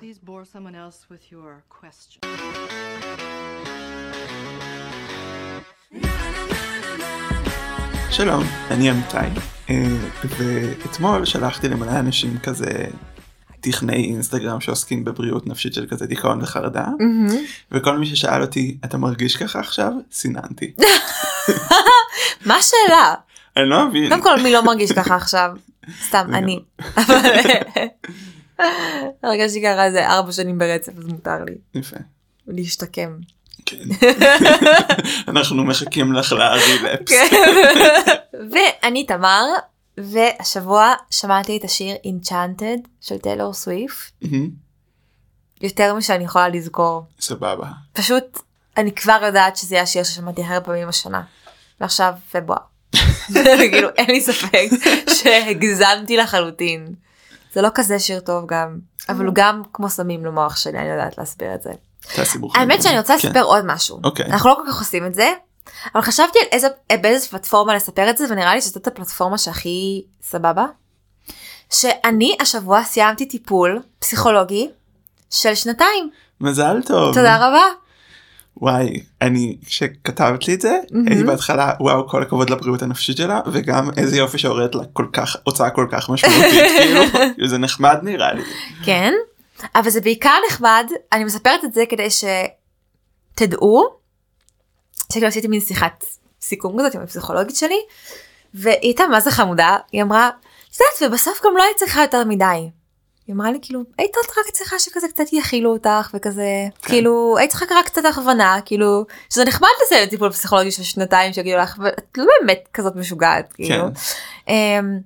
Please bore someone else with your question. שלום, אני אמיתי, אה, ואתמול שלחתי למלא אנשים כזה טכנאי אינסטגרם שעוסקים בבריאות נפשית של כזה דיכאון וחרדה, וכל מי ששאל אותי, אתה מרגיש ככה עכשיו? סיננתי. מה השאלה? אני לא מבין. קודם כל מי לא מרגיש ככה עכשיו? סתם אני. הרגשתי ככה איזה ארבע שנים ברצף אז מותר לי יפה. להשתקם. כן. אנחנו מחכים לך לרילפס. כן. ואני תמר והשבוע שמעתי את השיר Enchanted של טיילור סוויפט מהמם, יותר משאני יכולה לזכור סבבה. פשוט אני כבר יודעת שזה יהיה השיר ששמעתי הרבה פעמים השנה ועכשיו פברואר. כאילו אין לי ספק שהגזמתי לחלוטין. זה לא כזה שיר טוב גם אבל הוא גם כמו סמים למוח שלי אני יודעת להסביר את זה. האמת שאני רוצה כן. לספר עוד משהו. אוקיי. אנחנו לא כל כך עושים את זה. אבל חשבתי על איזה באיזה פלטפורמה לספר את זה ונראה לי שזאת הפלטפורמה שהכי סבבה. שאני השבוע סיימתי טיפול פסיכולוגי של שנתיים. מזל טוב. תודה רבה. וואי, אני, כשכתבת לי את זה, הייתי בהתחלה, וואו, כל הכבוד לבריאות הנפשית שלה, וגם איזה יופי שהורדת לה כל כך, הוצאה כל כך משמעותית, כאילו, זה נחמד נראה לי. כן. אבל זה בעיקר נחמד אני מספרת את זה כדי שתדעו. שכאילו עשיתי מין שיחת סיכום כזאת עם הפסיכולוגית שלי. והיא הייתה מה זה חמודה היא אמרה את יודעת ובסוף גם לא היית צריכה יותר מדי. היא אמרה לי כאילו היית רק צריכה שכזה קצת יכילו אותך וכזה כן. כאילו היית צריכה רק קצת הכוונה כאילו שזה נחמד לסיים טיפול פסיכולוגי של שנתיים שיגידו לך ואת לא באמת כזאת משוגעת כאילו. כן. אמ,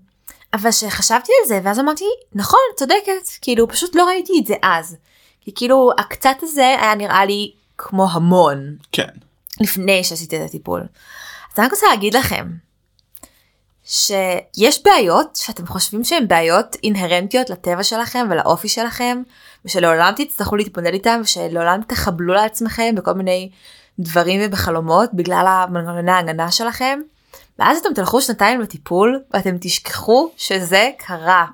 אבל שחשבתי על זה ואז אמרתי נכון צודקת כאילו פשוט לא ראיתי את זה אז. כי כאילו הקצת הזה היה נראה לי כמו המון כן. לפני שעשיתי את הטיפול. אז אני רק רוצה להגיד לכם שיש בעיות שאתם חושבים שהן בעיות אינהרנטיות לטבע שלכם ולאופי שלכם ושלעולם תצטרכו להתמודד איתם ושלעולם תחבלו לעצמכם בכל מיני דברים ובחלומות בגלל המנגנוני ההגנה שלכם. ואז אתם תלכו שנתיים לטיפול ואתם תשכחו שזה קרה.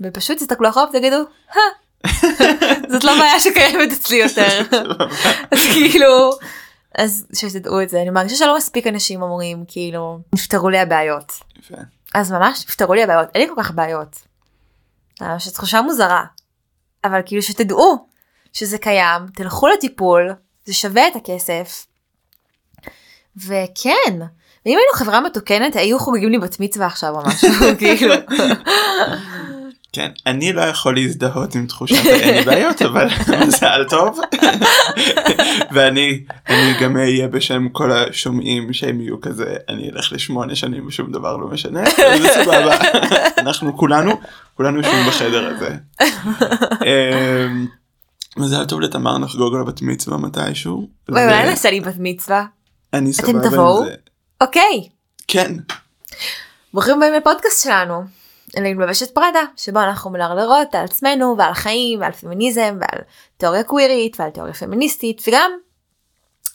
ופשוט תסתכלו אחורה ותגידו, "הא, זאת לא בעיה שקיימת אצלי יותר. אז כאילו, אז שתדעו את זה, אני מרגישה שלא מספיק אנשים אומרים כאילו, נפתרו לי הבעיות. יפה. אז ממש נפתרו לי הבעיות, אין לי כל כך בעיות. ממש תחושה מוזרה. אבל כאילו שתדעו שזה קיים, תלכו לטיפול, זה שווה את הכסף. וכן, ואם היינו חברה מתוקנת היו חוגגים לי בת מצווה עכשיו או משהו, כאילו. כן, אני לא יכול להזדהות עם תחושת האין לי בעיות, אבל מזל טוב. ואני אני גם אהיה בשם כל השומעים שהם יהיו כזה, אני אלך לשמונה שנים ושום דבר לא משנה, זה סבבה. אנחנו כולנו, כולנו יושבים בחדר הזה. אמ, מזל טוב לתמר נחגוג על הבת מצווה מתישהו. וואי, אולי נעשה לי בת מצווה. אני סבבה עם תבואו? זה. אוקיי, כן, ברוכים הבאים לפודקאסט שלנו. אלינו מבשת פראדה, שבו אנחנו מלרלרות על עצמנו ועל החיים ועל פמיניזם ועל תיאוריה קווירית ועל תיאוריה פמיניסטית וגם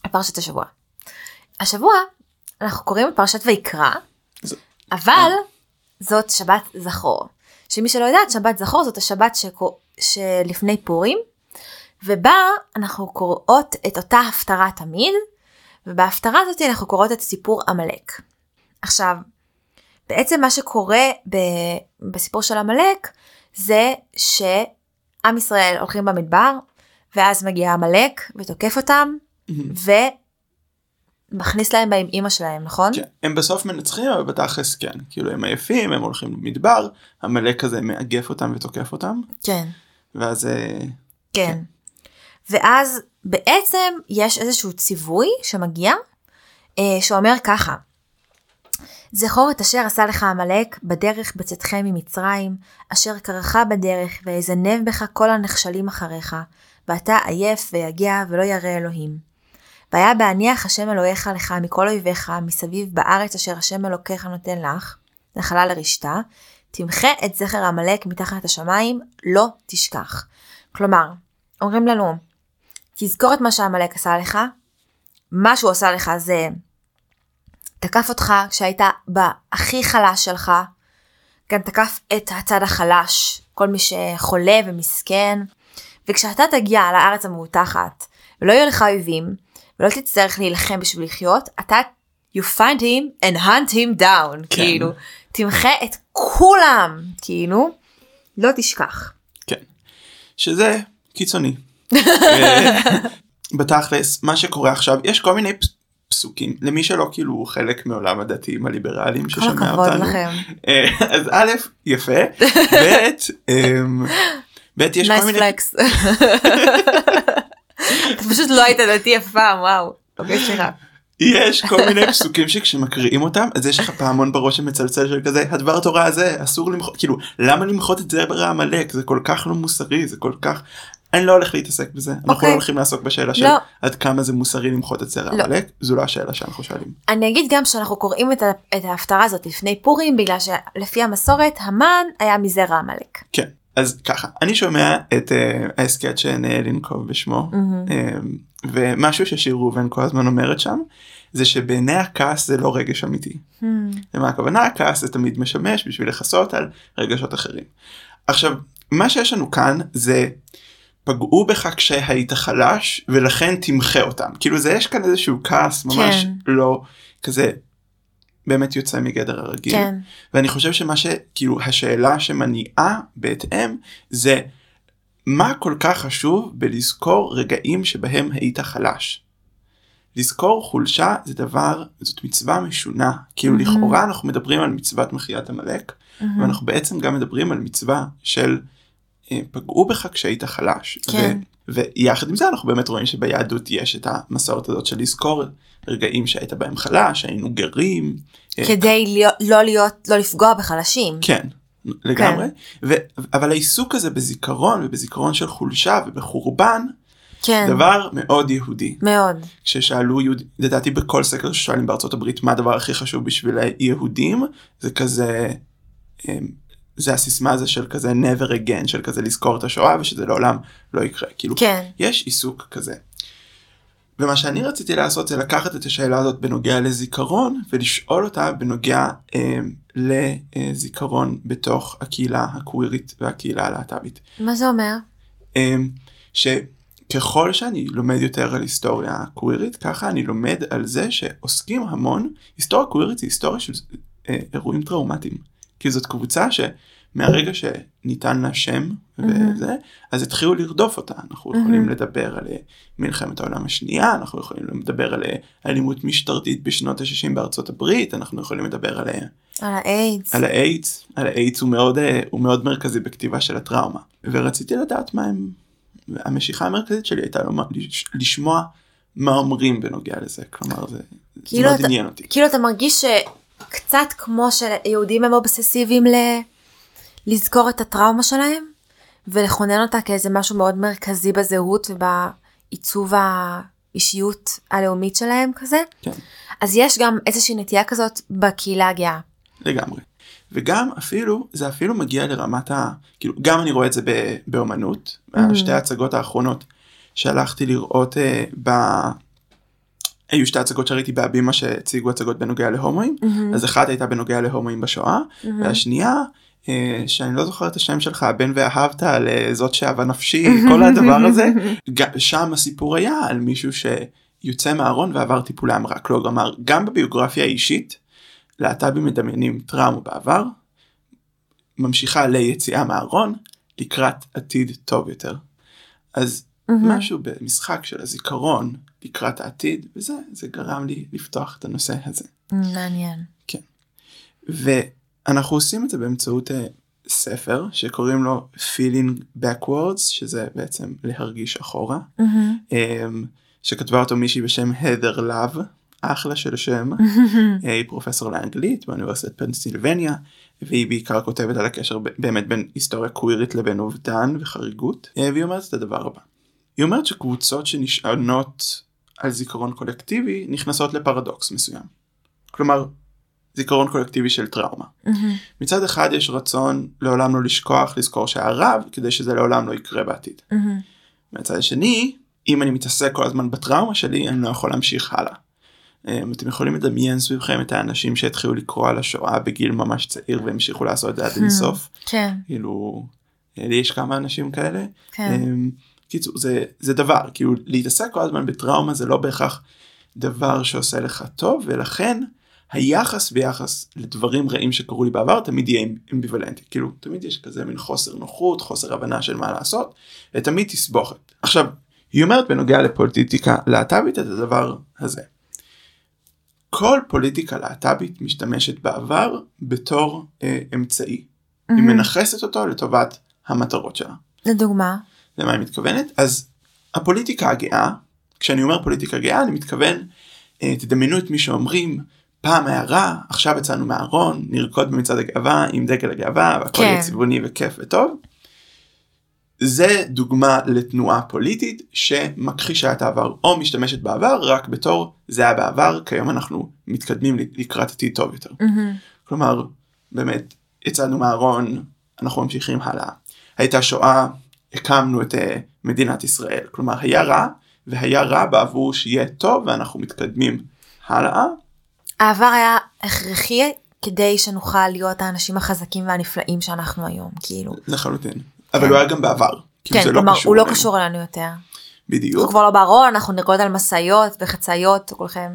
על פרשת השבוע. השבוע אנחנו קוראים את פרשת ויקרא, ז- אבל זאת שבת זכור. שמי שלא יודעת, שבת זכור זאת השבת שקו- שלפני פורים, ובה אנחנו קוראות את אותה הפטרה תמיד, ובהפטרה הזאת אנחנו קוראות את סיפור עמלק. עכשיו, בעצם מה שקורה ב- בסיפור של עמלק זה שעם ישראל הולכים במדבר ואז מגיע עמלק ותוקף אותם ומכניס להם בהם אימא שלהם נכון? כן. הם בסוף מנצחים אבל בתכלס כן, כאילו הם עייפים, הם הולכים למדבר, המלך כזה מאגף אותם ותוקף אותם, כן. ואז אה, כן. ואז בעצם יש איזשהו ציווי שמגיע אה, שאומר ככה זכור את אשר עשה לך עמלק בדרך בצאתכם ממצרים, אשר קרך בדרך, ויזנב בך כל הנחשלים אחריך, ואתה עייף ויגע ולא ירא אלוהים. והיה בהניח השם אלוהיך לך מכל אויביך מסביב בארץ אשר השם אלוקיך נותן לך, נחלה לרשתה, תמחה את זכר עמלק מתחת השמיים, לא תשכח. כלומר, אומרים לנו, תזכור את מה שעמלק עשה לך, מה שהוא עשה לך זה תקף אותך כשהיית בהכי חלש שלך, גם תקף את הצד החלש, כל מי שחולה ומסכן, וכשאתה תגיע לארץ המובטחת ולא יהיו לך אויבים ולא תצטרך להילחם בשביל לחיות, אתה you find him and hunt him down, כן. כאילו, תמחה את כולם, כאילו, לא תשכח. כן. שזה קיצוני. אה, בתכלס מה שקורה עכשיו יש כל מיני פסוקים למי שלא כאילו חלק מעולם הדתיים הליברליים כל ששומע הכבוד אותנו. לכם. אה, אז א' יפה ב' אמ, ב' יש כל מיני פלקס. פשוט לא היית דתי אף פעם, וואו. אוקיי. יש כל מיני פסוקים שכשמקריאים אותם אז יש לך פעמון בראש שמצלצל של כזה הדבר תורה הזה אסור למחות כאילו למה למחות את זרע עמלק זה כל כך לא מוסרי זה כל כך אני לא הולך להתעסק בזה אנחנו אוקיי. לא הולכים לעסוק בשאלה של לא. עד כמה זה מוסרי למחות את זרע לא. עמלק זו לא השאלה שאנחנו שואלים. אני אגיד גם שאנחנו קוראים את, את ההפטרה הזאת לפני פורים בגלל שלפי המסורת המן היה מזרע עמלק. כן אז ככה אני שומע את uh, ההסכת שנאה לנקוב בשמו um, ומשהו ששיר ראובן כל הזמן אומרת שם זה שבעיני הכעס זה לא רגש אמיתי. למה הכוונה הכעס זה תמיד משמש בשביל לכסות על רגשות אחרים. עכשיו מה שיש לנו כאן זה פגעו בך כשהיית חלש ולכן תמחה אותם כאילו זה יש כאן איזשהו כעס ממש כן. לא כזה באמת יוצא מגדר הרגיל. כן. ואני חושב שמה שכאילו השאלה שמניעה בהתאם זה מה כל כך חשוב בלזכור רגעים שבהם היית חלש. לזכור חולשה זה דבר זאת מצווה משונה כאילו מהמם. לכאורה אנחנו מדברים על מצוות מחיית עמלק ואנחנו בעצם גם מדברים על מצווה של פגעו בך כשהיית חלש. כן. ו- ויחד עם זה אנחנו באמת רואים שביהדות יש את המסורת הזאת של לזכור רגעים שהיית בהם חלש היינו גרים. אה, כדי להיות, לא להיות, לא לפגוע בחלשים. כן, לגמרי. ו- אבל העיסוק הזה בזיכרון ובזיכרון של חולשה ובחורבן כן. דבר מאוד יהודי. מאוד. כששאלו יהודים, לדעתי בכל סקר ששואלים בארצות הברית מה הדבר הכי חשוב בשביל היהודים זה כזה אמ, זה הסיסמה הזה של כזה never again של כזה לזכור את השואה ושזה לעולם לא יקרה כאילו כן. יש עיסוק כזה. ומה שאני רציתי לעשות זה לקחת את השאלה הזאת בנוגע לזיכרון ולשאול אותה בנוגע אה, לזיכרון בתוך הקהילה הקווירית והקהילה הלהט"בית. מה זה אומר? אה, שככל שאני לומד יותר על היסטוריה קווירית ככה אני לומד על זה שעוסקים המון היסטוריה קווירית זה היסטוריה של אה, אירועים טראומטיים. כי זאת קבוצה שמהרגע שניתן לה שם וזה אז התחילו לרדוף אותה אנחנו יכולים לדבר על אה, מלחמת העולם השנייה אנחנו יכולים לדבר על אה, אלימות משטרתית בשנות ה-60 בארצות הברית אנחנו יכולים לדבר על אה, על האיידס. על האיידס, על האיידס הוא מאוד, הוא מאוד מרכזי בכתיבה של הטראומה. ורציתי לדעת מה הם, המשיכה המרכזית שלי הייתה לומר, לש- לשמוע מה אומרים בנוגע לזה, כלומר זה, זה כאילו מאוד אתה- עניין אותי. כאילו אתה מרגיש שקצת כמו שיהודים הם אובססיביים ל... לזכור את הטראומה שלהם ולכונן אותה כאיזה משהו מאוד מרכזי בזהות ובעיצוב האישיות הלאומית שלהם כזה. כן. אז יש גם איזושהי נטייה כזאת בקהילה הגאה. לגמרי. וגם אפילו, זה אפילו מגיע לרמת ה... כאילו, גם אני רואה את זה ב, באומנות, בשתי ההצגות האחרונות שהלכתי לראות אה, ב... היו שתי הצגות שראיתי בהבימה שהציגו הצגות בנוגע להומואים, אז אחת הייתה בנוגע להומואים בשואה, והשנייה, אה, שאני לא זוכר את השם שלך, הבן ואהבת על אה, זאת שאהבה נפשי, כל הדבר הזה, שם הסיפור היה על מישהו שיוצא מהארון ועבר טיפולי המרה, כלומר, גם בביוגרפיה האישית, להט"בים מדמיינים טראומה בעבר, ממשיכה ליציאה מהארון לקראת עתיד טוב יותר. אז משהו במשחק של הזיכרון לקראת העתיד וזה זה גרם לי לפתוח את הנושא הזה. מעניין. ואנחנו עושים את זה באמצעות אה, ספר שקוראים לו feeling backwards שזה בעצם להרגיש אחורה אמ, שכתבה אותו מישהי בשם הדר לאב אחלה של שם אה, היא פרופסור לאנגלית באוניברסיטת פנסילבניה והיא בעיקר כותבת על הקשר באמת בין היסטוריה קווירית לבין אובדן וחריגות אה, והיא אומרת את הדבר הבא. היא אומרת שקבוצות שנשענות על זיכרון קולקטיבי נכנסות לפרדוקס מסוים. כלומר זיכרון קולקטיבי של טראומה. מצד אחד יש רצון לעולם לא לשכוח לזכור שהרב כדי שזה לעולם לא יקרה בעתיד. מהצד השני אם אני מתעסק כל הזמן בטראומה שלי אני לא יכול להמשיך הלאה. אמ, אתם יכולים לדמיין סביבכם את האנשים שהתחילו לקרוא על השואה בגיל ממש צעיר והמשיכו לעשות את זה עד אינסוף. כן, כאילו לי יש כמה אנשים כאלה. כן. קיצור זה זה דבר כאילו להתעסק כל הזמן בטראומה זה לא בהכרח דבר שעושה לך טוב ולכן היחס ביחס לדברים רעים שקרו לי בעבר תמיד יהיה אמביוולנטי כאילו תמיד יש כזה מין חוסר נוחות חוסר הבנה של מה לעשות ותמיד תסבוכת עכשיו היא אומרת בנוגע לפוליטיקה להט"בית את הדבר הזה. כל פוליטיקה להט"בית משתמשת בעבר בתור אה, אמצעי. היא מנכסת אותו לטובת המטרות שלה. לדוגמה. למה היא מתכוונת? אז הפוליטיקה הגאה, כשאני אומר פוליטיקה גאה אני מתכוון, אה, תדמיינו את מי שאומרים פעם היה רע, עכשיו יצאנו מהארון, נרקוד במצעד הגאווה עם דגל הגאווה והכל כן. יהיה צבעוני וכיף וטוב. זה דוגמה לתנועה פוליטית שמכחישה את העבר או משתמשת בעבר רק בתור זה היה בעבר כיום אנחנו מתקדמים לקראת עתיד טוב יותר. מהמם. כלומר באמת יצאנו מהארון אנחנו ממשיכים הלאה. הייתה שואה הקמנו את אה, מדינת ישראל כלומר היה רע והיה רע בעבור שיהיה טוב ואנחנו מתקדמים הלאה. העבר היה הכרחי כדי שנוכל להיות האנשים החזקים והנפלאים שאנחנו היום כאילו. לחלוטין. אבל הוא היה גם בעבר. כאילו, כן, לא כלומר הוא לא. קשור אלינו יותר. אנחנו בדיוק כבר לא בארון, אנחנו נרקוד על משאיות וחצאיות כולכם.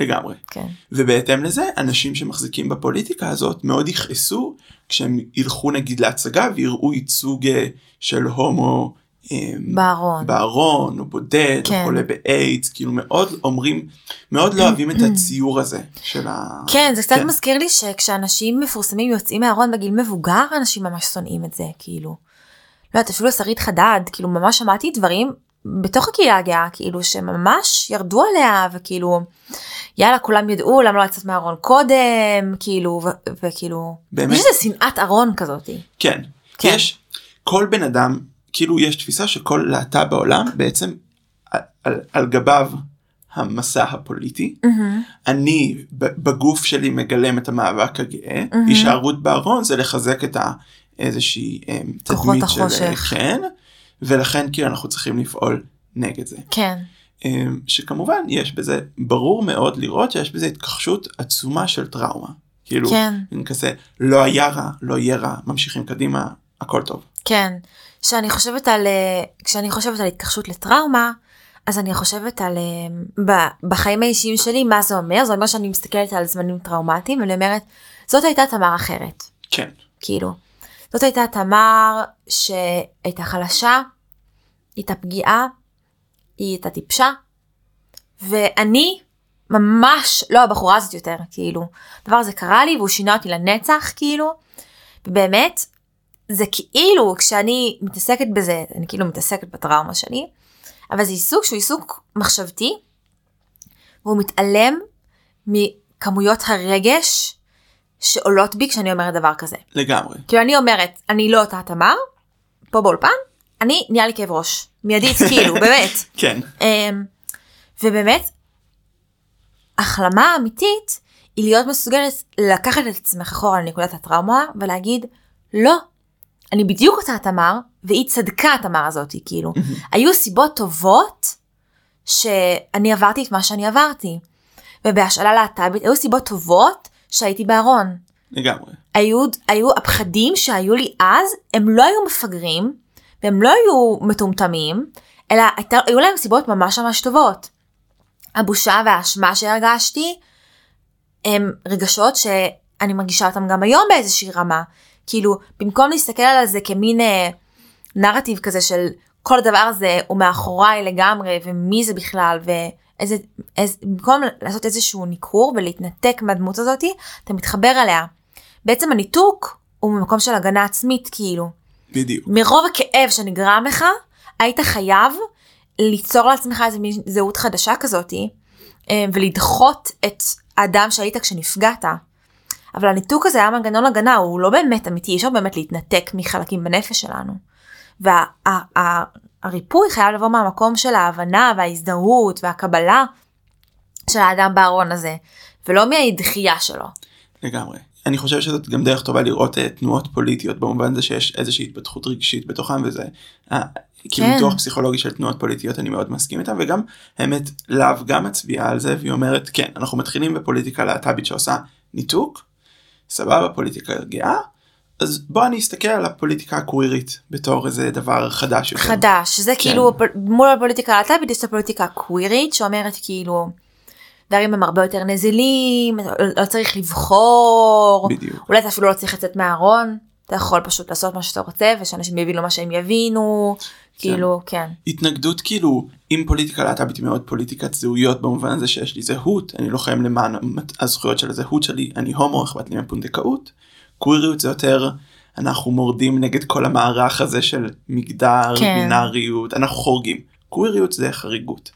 לגמרי. כן. ובהתאם לזה אנשים שמחזיקים בפוליטיקה הזאת מאוד יכעסו כשהם ילכו נגיד להצגה ויראו ייצוג אה, של הומו אה, בארון. בארון או בודד כן. או חולה באיידס כאילו מאוד אומרים מאוד לא אוהבים את הציור הזה של ה... כן, זה קצת כן. מזכיר לי שכשאנשים מפורסמים יוצאים מהארון בגיל מבוגר, אנשים ממש שונאים את זה, כאילו. לא יודעת, אפילו שרית חדד, כאילו ממש שמעתי דברים בתוך הקהילה הגאה, כאילו שממש ירדו עליה, וכאילו, יאללה, כולם ידעו למה לא לצאת מהארון קודם, כאילו, ו- וכאילו, באמת? יש איזה שנאת ארון כזאתי. כן. כן. יש כל בן אדם כאילו יש תפיסה שכל להט"ב בעולם בעצם על, על, על גביו המסע הפוליטי. אני ב- בגוף שלי מגלם את המאבק הגאה, הישארות בארון זה לחזק את ה... איזושהי כוחות תדמית של החושך. כן, ולכן כאילו אנחנו צריכים לפעול נגד זה. כן, שכמובן יש בזה ברור מאוד לראות שיש בזה התכחשות עצומה של טראומה. כאילו, כן. כזה לא היה רע, לא יהיה רע, ממשיכים קדימה, הכל טוב. כן. כשאני חושבת על, אה, כשאני חושבת על התכחשות לטראומה, אז אני חושבת על, אה, ב- בחיים האישיים שלי, מה זה אומר? זה אומר שאני מסתכלת על זמנים טראומטיים, ואני אומרת, זאת הייתה תמר אחרת. כן, כאילו. זאת הייתה תמר שהייתה חלשה, הייתה פגיעה, היא הייתה טיפשה, ואני ממש לא הבחורה הזאת יותר, כאילו. הדבר הזה קרה לי והוא שינה אותי לנצח, כאילו. ובאמת, זה כאילו כשאני מתעסקת בזה, אני כאילו מתעסקת בטראומה שלי, אבל זה עיסוק שהוא עיסוק מחשבתי, והוא מתעלם מכמויות הרגש שעולות בי כשאני אומרת דבר כזה. לגמרי. כאילו אני אומרת, אני לא אותה תמר, פה באולפן, אני נהיה לי כאב ראש. מיידית, כאילו, באמת. כן, אמ, ובאמת, החלמה אמיתית היא להיות מסוגלת לקחת את עצמך אחורה לנקודת הטראומה ולהגיד, לא, אני בדיוק אותה תמר, והיא צדקה התמר הזאתי, כאילו. היו סיבות טובות שאני עברתי את מה שאני עברתי. ובהשאלה להט"בית היו סיבות טובות שהייתי בארון. לגמרי. היו, היו הפחדים שהיו לי אז, הם לא היו מפגרים, והם לא היו מטומטמים, אלא הייתה, היו להם סיבות ממש ממש טובות. הבושה והאשמה שהרגשתי, הם רגשות שאני מרגישה אותם גם היום באיזושהי רמה. כאילו, במקום להסתכל על זה כמין אה, נרטיב כזה של כל הדבר הזה הוא מאחוריי לגמרי, ומי זה בכלל, ואיזה, איזה, במקום לעשות איזשהו ניכור ולהתנתק מהדמות הזאתי, אתה מתחבר אליה. בעצם הניתוק הוא ממקום של הגנה עצמית, כאילו. בדיוק. מרוב הכאב שנגרם לך, היית חייב ליצור לעצמך איזה מין זהות חדשה כזאתי, אה, ולדחות את האדם שהיית כשנפגעת. אבל הניתוק הזה היה מנגנון הגנה, הוא לא באמת אמיתי, אי אפשר באמת להתנתק מחלקים בנפש שלנו. והריפוי חייב לבוא מהמקום של ההבנה וההזדהות והקבלה של האדם בארון הזה, ולא מהדחייה שלו. לגמרי. אני חושב שזאת גם דרך טובה לראות uh, תנועות פוליטיות במובן זה שיש איזושהי התפתחות רגשית בתוכם וזה uh, כאילו כן. ניתוח פסיכולוגי של תנועות פוליטיות אני מאוד מסכים איתם וגם האמת להב גם מצביעה על זה והיא אומרת כן אנחנו מתחילים בפוליטיקה להט"בית שעושה ניתוק סבבה פוליטיקה גאה אז בוא אני אסתכל על הפוליטיקה הקווירית בתור איזה דבר חדש יותר. חדש זה כאילו הפול- מול הפוליטיקה הלהט"בית יש את הפוליטיקה הקווירית שאומרת כאילו דברים הם הרבה יותר נזילים לא- לא צריך לבחור בדיוק. אולי אתה אפילו לא צריך לצאת מהארון אתה יכול פשוט לעשות מה שאתה רוצה ושאנשים יבינו מה שהם יבינו כאילו כן התנגדות כאילו עם פוליטיקה להט"בית היא מאוד פוליטיקת זהויות במובן הזה שיש לי זהות אני לוחם למען הזכויות של הזהות שלי אני הומו אכפת לי מפונדקאות. קוויריות זה יותר אנחנו מורדים נגד כל המערך הזה של מגדר כן. בינאריות אנחנו חורגים קוויריות זה חריגות.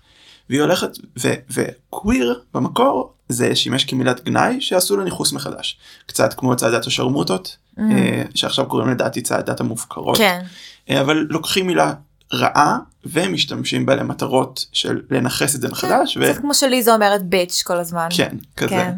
והיא הולכת ו- וקוויר במקור זה שימש כמילת גנאי שעשו לה ניכוס מחדש קצת כמו צעדת השרמוטות אה, שעכשיו קוראים לדעתי צעדת המופקרות. כן אה, אבל לוקחים מילה רעה ומשתמשים בה למטרות של לנכס את זה מחדש קצת כמו שליזה אומרת ביץ' כל הזמן וכן כזה. כן.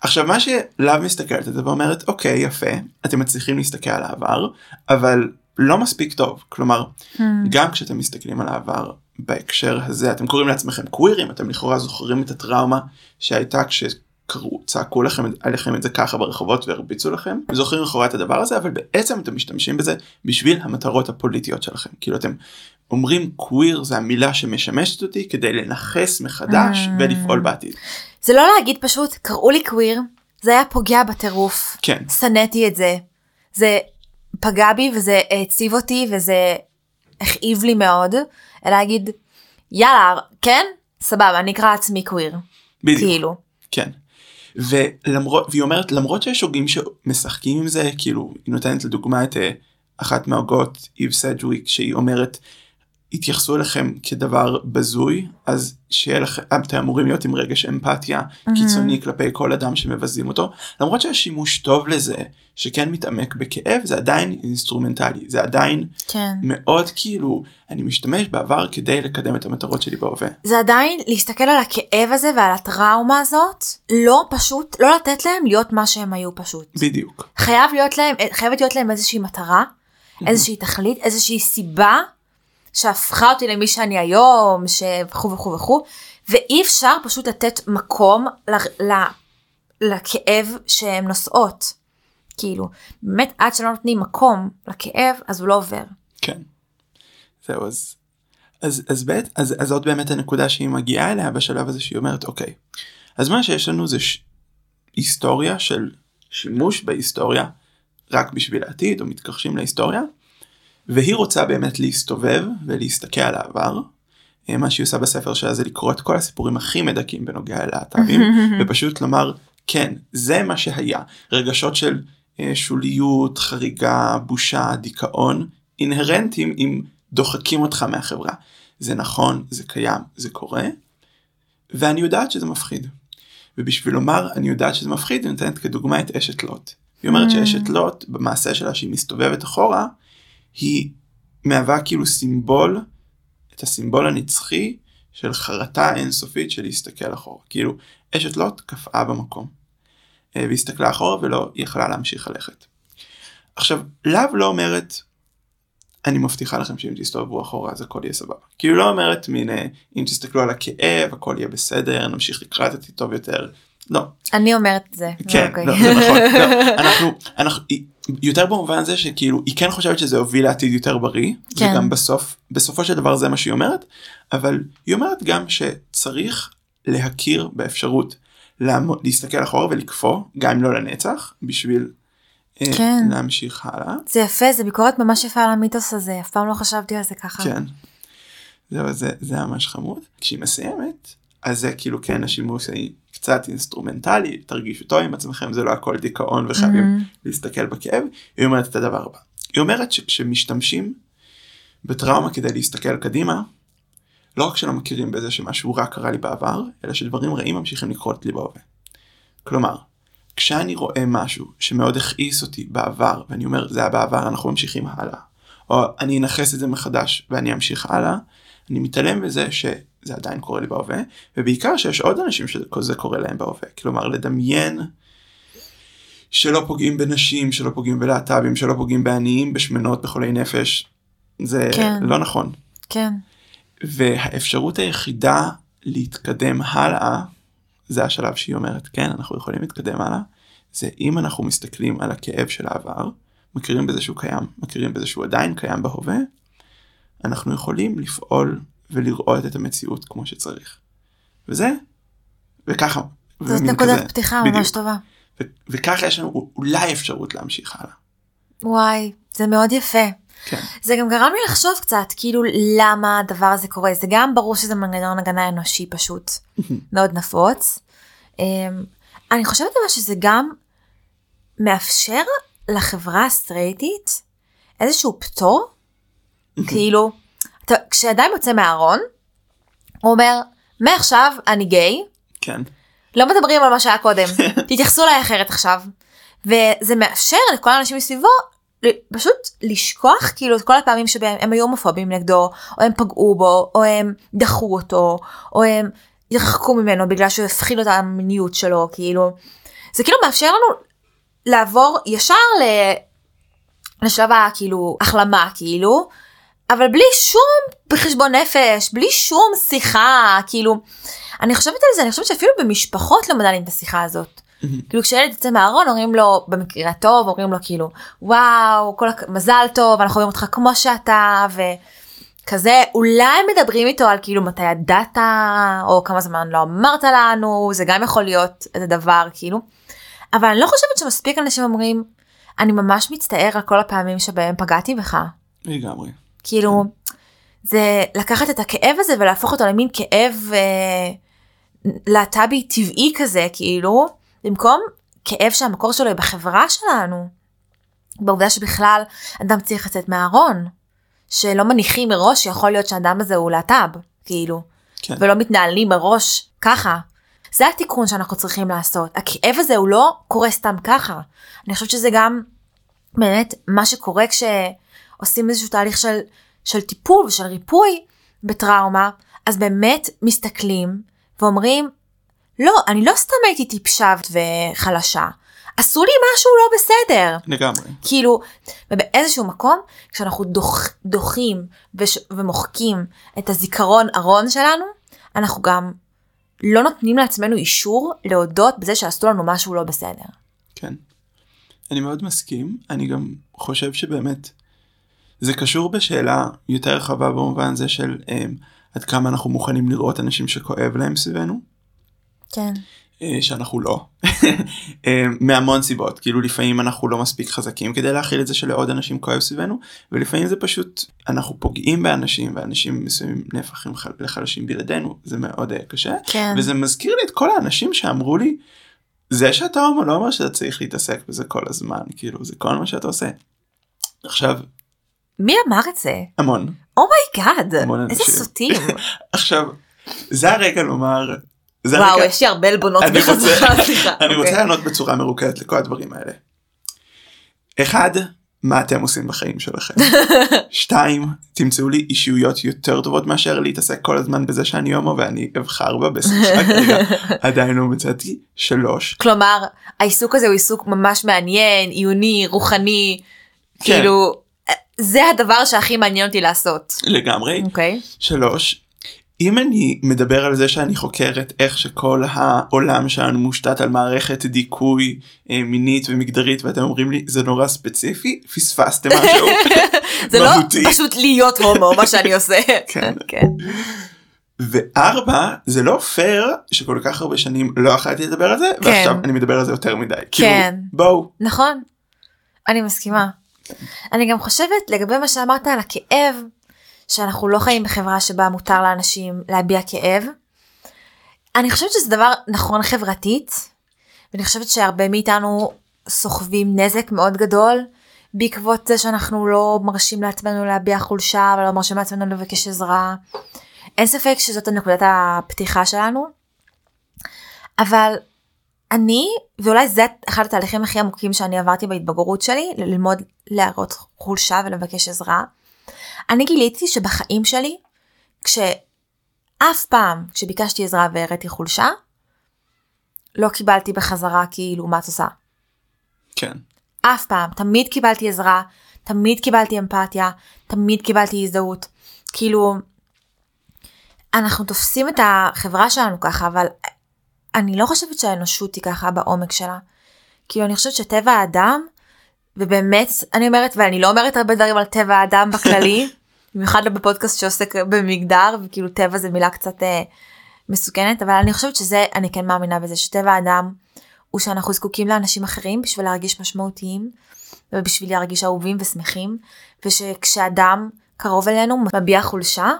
עכשיו מה שלאו מסתכלת על זה ואומרת אוקיי יפה אתם מצליחים להסתכל על העבר אבל לא מספיק טוב כלומר Hmm. גם כשאתם מסתכלים על העבר בהקשר הזה אתם קוראים לעצמכם קווירים אתם לכאורה זוכרים את הטראומה שהייתה כשקראו צעקו לכם עליכם את זה ככה ברחובות והרביצו לכם? זוכרים לכאורה את הדבר הזה אבל בעצם אתם משתמשים בזה בשביל המטרות הפוליטיות שלכם. כאילו אתם אומרים קוויר זה המילה שמשמשת אותי כדי לנכס מחדש Mm. ולפעול בעתיד. זה לא להגיד פשוט קראו לי קוויר זה היה פוגע בטירוף. כן. שנאתי את זה. זה פגע בי וזה העציב אותי וזה הכאיב לי מאוד אלא להגיד יאללה כן סבבה אני אקרא לעצמי קוויר בדיוק. כאילו כן. ולמרות והיא אומרת למרות שיש הוגים שמשחקים עם זה כאילו היא נותנת לדוגמה את אה, אחת מההוגות איב סדג'וויק שהיא אומרת התייחסו אליכם כדבר בזוי אז שיהיה לכם אתם אמורים להיות עם רגש אמפתיה קיצוני כלפי כל אדם שמבזים אותו למרות שיש שימוש טוב לזה שכן מתעמק בכאב זה עדיין אינסטרומנטלי זה עדיין כן מאוד כאילו אני משתמש בעבר כדי לקדם את המטרות שלי בהווה. זה עדיין להסתכל על הכאב הזה ועל הטראומה הזאת לא פשוט לא לתת להם להיות מה שהם היו פשוט בדיוק. חייב להיות להם חייבת להיות להם איזושהי מטרה איזושהי תכלית איזושהי סיבה שהפכה אותי למי שאני היום שכו וכו וכו ואי אפשר פשוט לתת מקום ל, ל, לכאב שהן נושאות כאילו באמת עד שלא נותנים מקום לכאב אז הוא לא עובר. כן. זהו אז אז אז בעת אז אז זאת באמת הנקודה שהיא מגיעה אליה בשלב הזה שהיא אומרת אוקיי אז מה שיש לנו זה ש... היסטוריה של שימוש בהיסטוריה רק בשביל העתיד או מתכחשים להיסטוריה והיא רוצה באמת להסתובב ולהסתכל על העבר. אה, מה שהיא עושה בספר שלה זה לקרוא את כל הסיפורים הכי מדכאים בנוגע ללהט"בים ופשוט לומר כן זה מה שהיה רגשות של אה, שוליות חריגה בושה דיכאון אינהרנטים אם דוחקים אותך מהחברה זה נכון זה קיים זה קורה ואני יודעת שזה מפחיד. ובשביל לומר אני יודעת שזה מפחיד היא נותנת כדוגמה את אשת לוט. היא אומרת שאשת לוט במעשה שלה שהיא מסתובבת אחורה היא מהווה כאילו סימבול את הסימבול הנצחי של חרטה אינסופית של להסתכל אחורה כאילו אשת לוט קפאה במקום. אה, והסתכלה אחורה ולא יכלה להמשיך ללכת. עכשיו לאו לא אומרת אני מבטיחה לכם שאם תסתובבו אחורה אז הכל יהיה סבבה. כאילו לא אומרת מין אה, אם תסתכלו על הכאב הכל יהיה בסדר נמשיך לקראת עתיד טוב יותר. לא אני אומרת את זה. כן, אוקיי. לא, זה נכון, לא, אנחנו, אנחנו, יותר במובן הזה שכאילו היא כן חושבת שזה הוביל לעתיד יותר בריא, כן. וגם בסוף, בסופו של דבר זה מה שהיא אומרת, אבל היא אומרת גם שצריך להכיר באפשרות לעמוד, להסתכל אחורה ולקפוא, גם אם לא לנצח, בשביל אה, כן. להמשיך הלאה. זה יפה זה ביקורת ממש יפה על המיתוס הזה אף פעם לא חשבתי על זה ככה. כן. זהו, זה, זה ממש חמוד. כשהיא מסיימת, אז זה כאילו כן השימוש היא קצת אינסטרומנטלי, תרגישו טוב עם עצמכם, זה לא הכל דיכאון וחייבים להסתכל בכאב. היא אומרת את הדבר הבא. היא אומרת שכשמשתמשים בטראומה כדי להסתכל קדימה, לא רק שלא מכירים בזה שמשהו רע קרה לי בעבר, אלא שדברים רעים ממשיכים לקרות לי בהווה. כלומר, כשאני רואה משהו שמאוד הכעיס אותי בעבר, ואני אומר זה היה בעבר, אנחנו ממשיכים הלאה, או אני אנכס את זה מחדש ואני אמשיך הלאה, אני מתעלם מזה שזה עדיין קורה לי בהווה, ובעיקר שיש עוד אנשים שזה קורה להם בהווה. כלומר, לדמיין שלא פוגעים בנשים, שלא פוגעים בלהט"בים, שלא פוגעים בעניים, בשמנות, בחולי נפש, זה כן. לא נכון. כן. והאפשרות היחידה להתקדם הלאה, זה השלב שהיא אומרת, כן, אנחנו יכולים להתקדם הלאה, זה אם אנחנו מסתכלים על הכאב של העבר, מכירים בזה שהוא קיים, מכירים בזה שהוא עדיין קיים בהווה, אנחנו יכולים לפעול ולראות את המציאות כמו שצריך. וזה, וככה. זאת נקודת פתיחה בדיוק. ממש טובה. ו- וככה יש לנו אולי אפשרות להמשיך הלאה. וואי, זה מאוד יפה. כן. זה גם גרם לי לחשוב קצת, כאילו, למה הדבר הזה קורה. זה גם ברור שזה מנגנון הגנה אנושי פשוט, מאוד נפוץ. אמ, אני חושבת אבל שזה גם מאפשר לחברה הסטרייטית איזשהו פטור, כאילו, כשאדם יוצא מהארון, הוא אומר, מעכשיו אני גיי, כן. לא מדברים על מה שהיה קודם, תתייחסו אליי אחרת עכשיו. וזה מאפשר לכל האנשים מסביבו פשוט לשכוח כאילו את כל הפעמים שבהם הם היו הומופובים נגדו, או הם פגעו בו, או הם דחו אותו, או הם ירחקו ממנו בגלל שהוא הפחיד אותה המיניות שלו, כאילו. זה כאילו מאפשר לנו לעבור ישר ל... לשלב הכאילו החלמה כאילו, אבל בלי שום בחשבון נפש, בלי שום שיחה, כאילו, אני חושבת על זה, אני חושבת שאפילו במשפחות לא מנהלים את השיחה הזאת. כאילו כשילד יוצא מהארון אומרים לו במקרה הטוב אומרים לו כאילו וואו כל הכ... מזל טוב אנחנו רואים אותך כמו שאתה וכזה אולי מדברים איתו על כאילו מתי ידעת או כמה זמן לא אמרת לנו זה גם יכול להיות איזה דבר כאילו. אבל אני לא חושבת שמספיק אנשים אומרים אני ממש מצטער על כל הפעמים שבהם פגעתי בך. לגמרי. כאילו זה לקחת את הכאב הזה ולהפוך אותו למין כאב אה, להט"בי טבעי כזה כאילו במקום כאב שהמקור שלו היא בחברה שלנו. בעובדה שבכלל אדם צריך לצאת מהארון שלא מניחים מראש שיכול להיות שהאדם הזה הוא להט"ב כאילו כן. ולא מתנהלים מראש ככה. זה התיקון שאנחנו צריכים לעשות הכאב הזה הוא לא קורה סתם ככה אני חושבת שזה גם באמת מה שקורה כשעושים איזשהו תהליך של, של טיפול ושל ריפוי בטראומה, אז באמת מסתכלים ואומרים, לא, אני לא סתם הייתי טיפשה וחלשה, עשו לי משהו לא בסדר. לגמרי. כאילו, ובאיזשהו מקום, כשאנחנו דוח, דוחים וש, ומוחקים את הזיכרון ארון שלנו, אנחנו גם לא נותנים לעצמנו אישור להודות בזה שעשו לנו משהו לא בסדר. כן. אני מאוד מסכים, אני גם חושב שבאמת זה קשור בשאלה יותר רחבה במובן זה של um, עד כמה אנחנו מוכנים לראות אנשים שכואב להם סביבנו, כן. uh, שאנחנו לא, uh, מהמון סיבות, כאילו לפעמים אנחנו לא מספיק חזקים כדי להכיל את זה שלעוד אנשים כואב סביבנו, ולפעמים זה פשוט, אנחנו פוגעים באנשים ואנשים מסוימים נהפכים חל- לחלשים בלעדינו, זה מאוד uh, קשה, כן. וזה מזכיר לי את כל האנשים שאמרו לי, זה שאתה הומו לא אומר שאתה צריך להתעסק בזה כל הזמן, כאילו זה כל מה שאתה עושה. עכשיו, מי אמר את זה? המון. oh my God, המון איזה. סוטים. עכשיו, זה הרגע לומר, זה וואו, הרגע, יש לי הרבה עלבונות בחזרה, סליחה. אני רוצה אוקיי. לענות בצורה מרוכזת לכל הדברים האלה. אחד, מה אתם עושים בחיים שלכם? שתיים, תמצאו לי אישיויות יותר טובות מאשר להתעסק כל הזמן בזה שאני הומו ואני אבחר בה כרגע עדיין לא מצאתי. שלוש, כלומר, העיסוק הזה הוא עיסוק ממש מעניין, עיוני, רוחני, כן. כאילו, זה הדבר שהכי מעניין אותי לעשות. לגמרי. אוקיי. שלוש, אם אני מדבר על זה שאני חוקרת איך שכל העולם שלנו מושתת על מערכת דיכוי אה, מינית ומגדרית ואתם אומרים לי זה נורא ספציפי פספסתם משהו זה לא. פשוט להיות הומו מה שאני עושה. כן. כן. וארבע זה לא פייר שכל כך הרבה שנים לא יכלתי לדבר על זה ועכשיו אני מדבר על זה יותר מדי כאילו כן. בואו נכון. אני מסכימה. אני גם חושבת לגבי מה שאמרת על הכאב, שאנחנו לא חיים בחברה שבה מותר לאנשים להביע כאב. אני חושבת שזה דבר נכון חברתית, ואני חושבת שהרבה מאיתנו סוחבים נזק מאוד גדול בעקבות זה שאנחנו לא מרשים לעצמנו להביע חולשה ולא מרשים לעצמנו לבקש עזרה. אין ספק שזאת נקודת הפתיחה שלנו. אבל אני, ואולי זה אחד התהליכים הכי עמוקים שאני עברתי בהתבגרות שלי, ללמוד להראות חולשה ולבקש עזרה. אני גיליתי שבחיים שלי, כשאף פעם כשביקשתי עזרה והראיתי חולשה, לא קיבלתי בחזרה כאילו מה את עושה. כן אף פעם. תמיד קיבלתי עזרה, תמיד קיבלתי אמפתיה, תמיד קיבלתי הזדהות. כאילו, אנחנו תופסים את החברה שלנו ככה, אבל אני לא חושבת שהאנושות היא ככה בעומק שלה. כאילו, אני חושבת שטבע האדם ובאמת אני אומרת ואני לא אומרת הרבה דברים על טבע האדם בכללי במיוחד לא בפודקאסט שעוסק במגדר וכאילו טבע זה מילה קצת אה, מסוכנת אבל אני חושבת שזה אני כן מאמינה בזה שטבע האדם הוא שאנחנו זקוקים לאנשים אחרים בשביל להרגיש משמעותיים ובשביל להרגיש אהובים ושמחים ושכשאדם קרוב אלינו מביע חולשה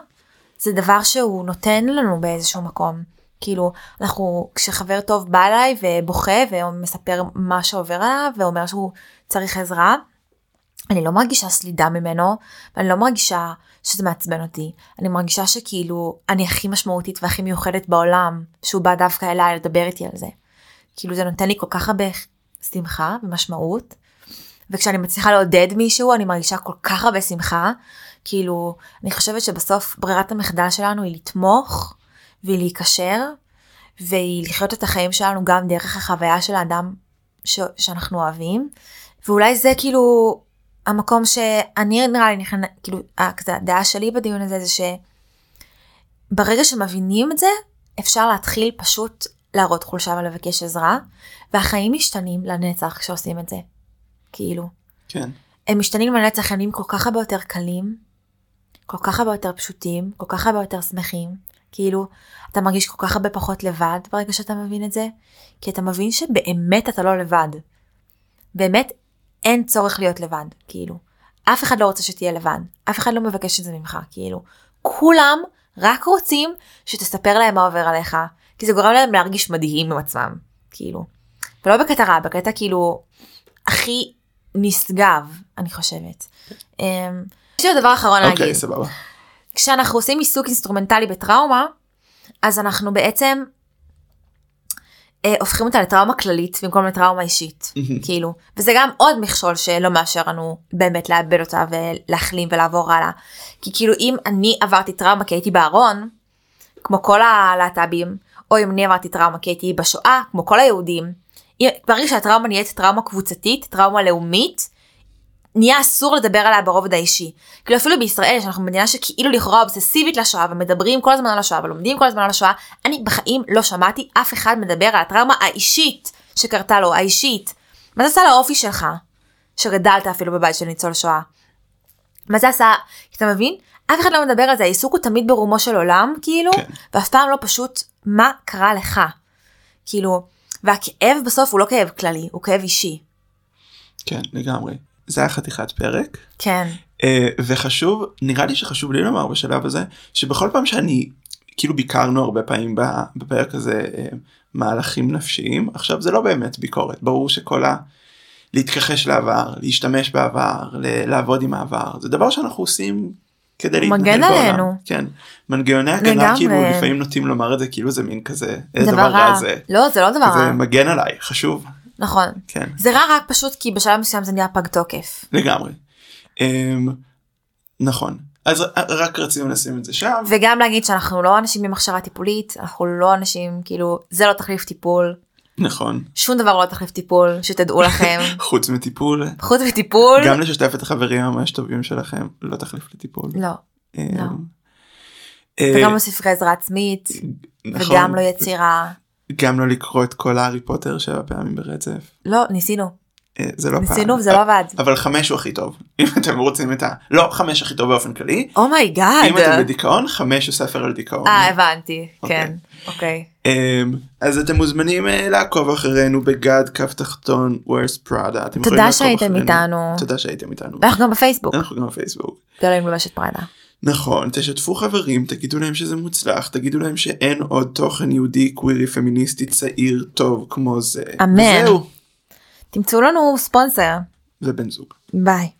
זה דבר שהוא נותן לנו באיזשהו מקום. כאילו אנחנו כשחבר טוב בא אליי ובוכה ומספר מה שעובר עליו ואומר שהוא צריך עזרה. אני לא מרגישה סלידה ממנו ואני לא מרגישה שזה מעצבן אותי אני מרגישה שכאילו אני הכי משמעותית והכי מיוחדת בעולם שהוא בא דווקא אליי לדבר איתי על זה. כאילו זה נותן לי כל כך הרבה שמחה ומשמעות וכשאני מצליחה לעודד מישהו אני מרגישה כל כך הרבה שמחה כאילו אני חושבת שבסוף ברירת המחדל שלנו היא לתמוך והיא להיקשר והיא לחיות את החיים שלנו גם דרך החוויה של האדם ש- שאנחנו אוהבים. ואולי זה כאילו המקום שאני נראה לי נכנס כאילו כזה הדעה שלי בדיון הזה זה שברגע שמבינים את זה אפשר להתחיל פשוט להראות חולשה ולבקש עזרה והחיים משתנים לנצח כשעושים את זה כאילו. כן. הם משתנים לנצח הם נהיים כל כך הרבה יותר קלים כל כך הרבה יותר פשוטים כל כך הרבה יותר שמחים כאילו אתה מרגיש כל כך הרבה פחות לבד ברגע שאתה מבין את זה כי אתה מבין שבאמת אתה לא לבד. באמת אין צורך להיות לבד כאילו אף אחד לא רוצה שתהיה לבד אף אחד לא מבקש את זה ממך כאילו כולם רק רוצים שתספר להם מה עובר עליך כי זה גורם להם להרגיש מדהים עם עצמם כאילו ולא בקטע רע בקטע כאילו הכי נשגב אני חושבת. אמ, יש לי עוד דבר אחרון אוקיי להגיד. סבבה. כשאנחנו עושים עיסוק אינסטרומנטלי בטראומה, אז אנחנו בעצם אה, הופכים אותה לטראומה כללית במקום לטראומה אישית. כאילו, וזה גם עוד מכשול שלא מאפשר לנו באמת לעבד אותה ולהחלים ולעבור הלאה. כי כאילו אם אני עברתי טראומה כי הייתי בארון, כמו כל הלהט"בים, או אם אני עברתי טראומה כי הייתי בשואה, כמו כל היהודים, ברגע שהטראומה נהיית טראומה קבוצתית, טראומה לאומית, נהיה אסור לדבר עליה ברובד האישי. כאילו אפילו בישראל שאנחנו מדינה שכאילו לכאורה אובססיבית לשואה ומדברים כל הזמן על השואה ולומדים כל הזמן על השואה, אני בחיים לא שמעתי אף אחד מדבר על הטראומה האישית שקרתה לו, האישית. מה זה עשה לאופי שלך? שגדלת אפילו בבית של ניצול שואה. מה זה עשה, אתה מבין? אף אחד לא מדבר על זה, העיסוק הוא תמיד ברומו של עולם, כאילו, כן. ואף פעם לא פשוט מה קרה לך. כאילו, והכאב בסוף הוא לא כאב כללי, הוא כאב אישי. כן לגמרי. זה היה חתיכת פרק. כן. אה, וחשוב נראה לי שחשוב לי לומר בשלב הזה שבכל פעם שאני כאילו ביקרנו הרבה פעמים בפרק הזה אה, מהלכים נפשיים עכשיו זה לא באמת ביקורת ברור שכל ה... להתכחש לעבר להשתמש בעבר ל- לעבוד עם העבר זה דבר שאנחנו עושים כדי להתנהל מגן בעולם. עלינו. כן מנגנוני הגנה לגמרי. כאילו לפעמים נוטים לומר את זה כאילו זה מין כזה "אה, דבר רע. זה לא, זה לא דבר זה רע. מגן עליי חשוב נכון. כן זה רע רק פשוט כי בשלב מסוים זה נהיה פג תוקף. לגמרי. אמ, נכון אז רק רצינו לשים את זה שם וגם להגיד שאנחנו לא אנשים עם הכשרה טיפולית, אנחנו לא אנשים, כאילו, זה לא תחליף טיפול, נכון שום דבר לא תחליף טיפול, שתדעו לכם. חוץ מטיפול חוץ מטיפול, גם לשתף את החברים הממש טובים שלכם לא תחליף לטיפול. לא. אמ, לא. אה, וגם לא ספרי עזרה עצמית, נכון. וגם לא יצירה. גם לא לקרוא את כל הארי פוטר שבע פעמים ברצף. לא, ניסינו. אה, זה לא פעם. ניסינו וזה לא עבד. אבל חמש הוא הכי טוב אם אתם רוצים את ה... לא חמש הכי טוב באופן כללי. oh my god. אם אתם בדיכאון חמש הוא ספר על דיכאון. אה, הבנתי. כן. אוקיי. אמ, אז אתם מוזמנים אה, לעקוב אחרינו בגד כף תחתון וורס פראדה. תודה שהייתם איתנו. תודה שהייתם איתנו. ואנחנו גם בפייסבוק. אנחנו גם בפייסבוק. גלים לובשת פרדה. נכון, תשתפו חברים, תגידו להם שזה מוצלח, תגידו להם שאין עוד תוכן יהודי קווירי פמיניסטי צעיר טוב כמו זה. אמן. וזהו. תמצאו לנו ספונסר. ובן זוג. ביי.